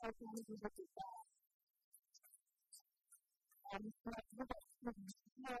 karena juga kita setelah